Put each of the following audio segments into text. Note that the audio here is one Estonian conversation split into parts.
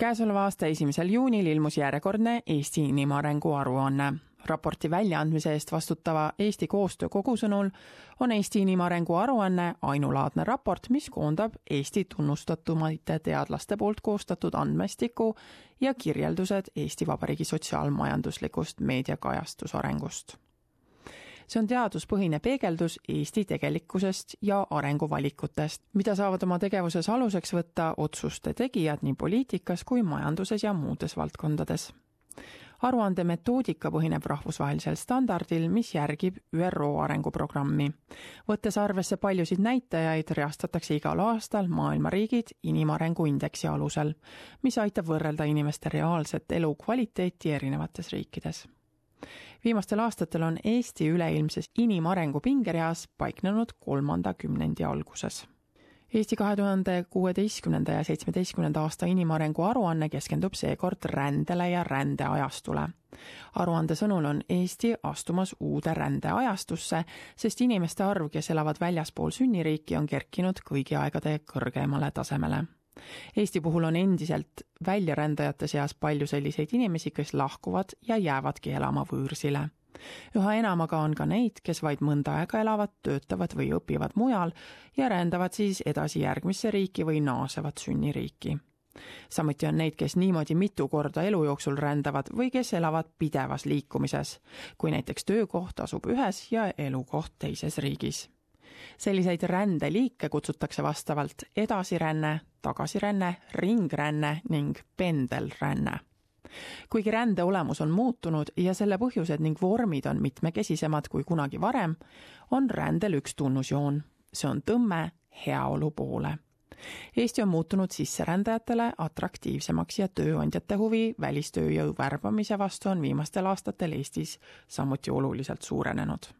käesoleva aasta esimesel juunil ilmus järjekordne Eesti inimarengu aruanne. raporti väljaandmise eest vastutava Eesti Koostöökogu sõnul on Eesti inimarengu aruanne ainulaadne raport, mis koondab Eesti tunnustatumate teadlaste poolt koostatud andmestiku ja kirjeldused Eesti Vabariigi sotsiaalmajanduslikust meediakajastusarengust see on teaduspõhine peegeldus Eesti tegelikkusest ja arenguvalikutest, mida saavad oma tegevuses aluseks võtta otsuste tegijad nii poliitikas kui majanduses ja muudes valdkondades. aruande metoodika põhineb rahvusvahelisel standardil, mis järgib ÜRO arenguprogrammi. võttes arvesse paljusid näitajaid, reastatakse igal aastal maailma riigid inimarengu indeksi alusel, mis aitab võrrelda inimeste reaalset elukvaliteeti erinevates riikides viimastel aastatel on Eesti üleilmses inimarengu pingereas paiknenud kolmanda kümnendi alguses. Eesti kahe tuhande kuueteistkümnenda ja seitsmeteistkümnenda aasta inimarengu aruanne keskendub seekord rändele ja rändeajastule. aruande sõnul on Eesti astumas uude rändeajastusse, sest inimeste arv, kes elavad väljaspool sünniriiki, on kerkinud kõigi aegade kõrgemale tasemele Eesti puhul on endiselt väljarändajate seas palju selliseid inimesi, kes lahkuvad ja jäävadki elama võõrsile. üha enam aga on ka neid, kes vaid mõnda aega elavad, töötavad või õpivad mujal ja rändavad siis edasi järgmisse riiki või naasevad sünniriiki. samuti on neid, kes niimoodi mitu korda elu jooksul rändavad või kes elavad pidevas liikumises, kui näiteks töökoht asub ühes ja elukoht teises riigis selliseid rändeliike kutsutakse vastavalt edasiränne, tagasiränne, ringränne ning pendelränne. kuigi rände olemus on muutunud ja selle põhjused ning vormid on mitmekesisemad kui kunagi varem, on rändel üks tunnusjoon, see on tõmme heaolu poole. Eesti on muutunud sisserändajatele atraktiivsemaks ja tööandjate huvi välistööjõu värbamise vastu on viimastel aastatel Eestis samuti oluliselt suurenenud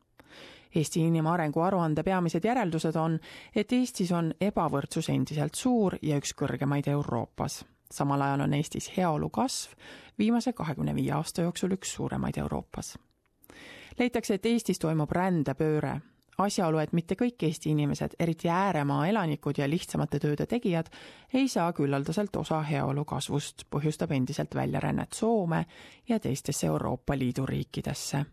Eesti inimarengu aruande peamised järeldused on, et Eestis on ebavõrdsus endiselt suur ja üks kõrgemaid Euroopas. samal ajal on Eestis heaolu kasv viimase kahekümne viie aasta jooksul üks suuremaid Euroopas. leitakse, et Eestis toimub rändepööre, asjaolu, et mitte kõik Eesti inimesed, eriti ääremaa elanikud ja lihtsamate tööde tegijad, ei saa küllaldaselt osa heaolu kasvust, põhjustab endiselt väljarännet Soome ja teistesse Euroopa Liidu riikidesse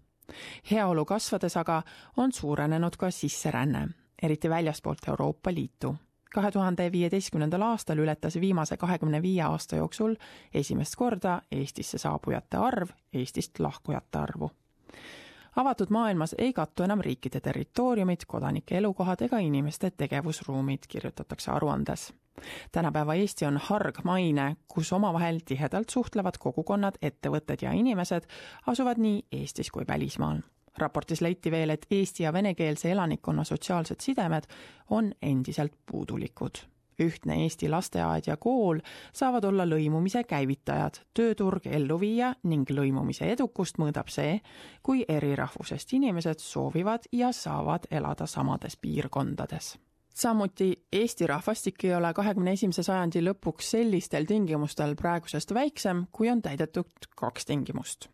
heaolu kasvades aga on suurenenud ka sisseränne, eriti väljaspoolt Euroopa Liitu. kahe tuhande viieteistkümnendal aastal ületas viimase kahekümne viie aasta jooksul esimest korda Eestisse saabujate arv Eestist lahkujate arvu avatud maailmas ei kattu enam riikide territooriumid, kodanike elukohad ega inimeste tegevusruumid, kirjutatakse aruandes tänapäeva Eesti on hargmaine, kus omavahel tihedalt suhtlevad kogukonnad, ettevõtted ja inimesed asuvad nii Eestis kui välismaal. raportis leiti veel, et eesti ja venekeelse elanikkonna sotsiaalsed sidemed on endiselt puudulikud ühtne Eesti lasteaed ja kool saavad olla lõimumise käivitajad, tööturg ellu viia ning lõimumise edukust mõõdab see, kui eri rahvusest inimesed soovivad ja saavad elada samades piirkondades samuti Eesti rahvastik ei ole kahekümne esimese sajandi lõpuks sellistel tingimustel praegusest väiksem, kui on täidetud kaks tingimust.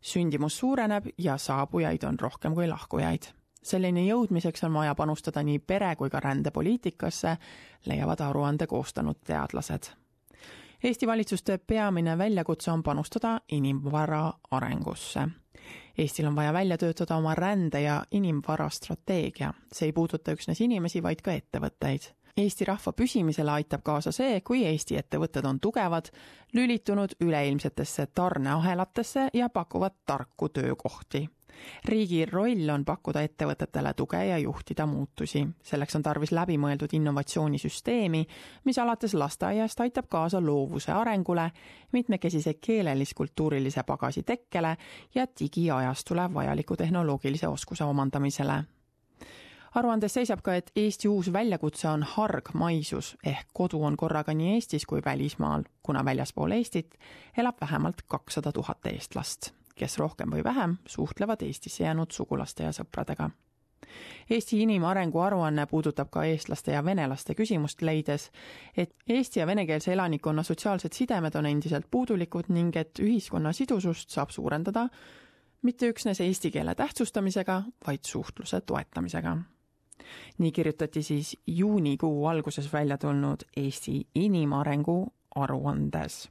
sündimus suureneb ja saabujaid on rohkem kui lahkujaid. Selleni jõudmiseks on vaja panustada nii pere- kui ka rändepoliitikasse, leiavad aruande koostanud teadlased. Eesti valitsuste peamine väljakutse on panustada inimvara arengusse Eestil on vaja välja töötada oma rände- ja inimvara strateegia. see ei puuduta üksnes inimesi, vaid ka ettevõtteid. Eesti rahva püsimisele aitab kaasa see, kui Eesti ettevõtted on tugevad, lülitunud üleilmsetesse tarneahelatesse ja pakuvad tarku töökohti riigi roll on pakkuda ettevõtetele tuge ja juhtida muutusi. selleks on tarvis läbimõeldud innovatsioonisüsteemi, mis alates lasteaiast aitab kaasa loovuse arengule, mitmekesise keelelis-kultuurilise pagasi tekkele ja digiajastule vajaliku tehnoloogilise oskuse omandamisele. Aruandes seisab ka, et Eesti uus väljakutse on hargmaisus ehk kodu on korraga nii Eestis kui välismaal, kuna väljaspool Eestit elab vähemalt kakssada tuhat eestlast kes rohkem või vähem suhtlevad Eestisse jäänud sugulaste ja sõpradega. Eesti inimarengu aruanne puudutab ka eestlaste ja venelaste küsimust, leides, et eesti ja venekeelse elanikkonna sotsiaalsed sidemed on endiselt puudulikud ning et ühiskonna sidusust saab suurendada mitte üksnes eesti keele tähtsustamisega, vaid suhtluse toetamisega. nii kirjutati siis juunikuu alguses välja tulnud Eesti inimarengu aruandes